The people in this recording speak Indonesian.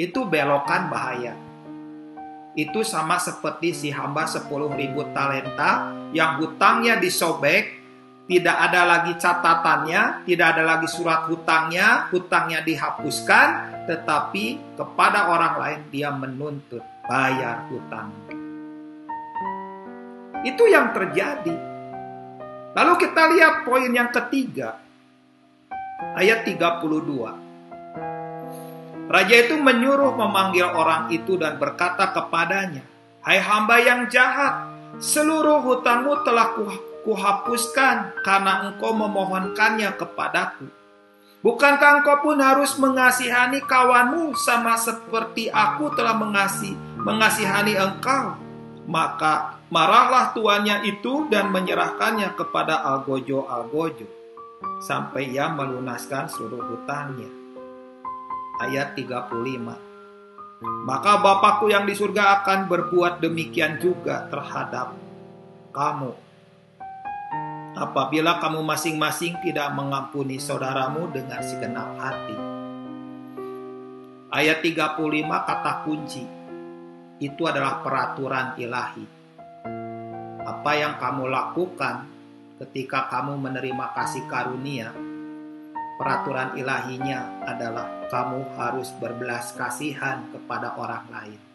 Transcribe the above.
itu belokan bahaya. Itu sama seperti si hamba 10 ribu talenta yang hutangnya disobek, tidak ada lagi catatannya, tidak ada lagi surat hutangnya, hutangnya dihapuskan, tetapi kepada orang lain dia menuntut bayar hutang. Itu yang terjadi. Lalu kita lihat poin yang ketiga, ayat 32. Raja itu menyuruh memanggil orang itu dan berkata kepadanya, Hai hamba yang jahat, seluruh hutangmu telah kuhapuskan karena engkau memohonkannya kepadaku. Bukankah engkau pun harus mengasihani kawanmu sama seperti aku telah mengasihi, mengasihani engkau? Maka marahlah tuannya itu dan menyerahkannya kepada Algojo-Algojo sampai ia melunaskan seluruh hutangnya ayat 35. Maka Bapakku yang di surga akan berbuat demikian juga terhadap kamu. Apabila kamu masing-masing tidak mengampuni saudaramu dengan segenap hati. Ayat 35 kata kunci. Itu adalah peraturan ilahi. Apa yang kamu lakukan ketika kamu menerima kasih karunia peraturan ilahinya adalah kamu harus berbelas kasihan kepada orang lain.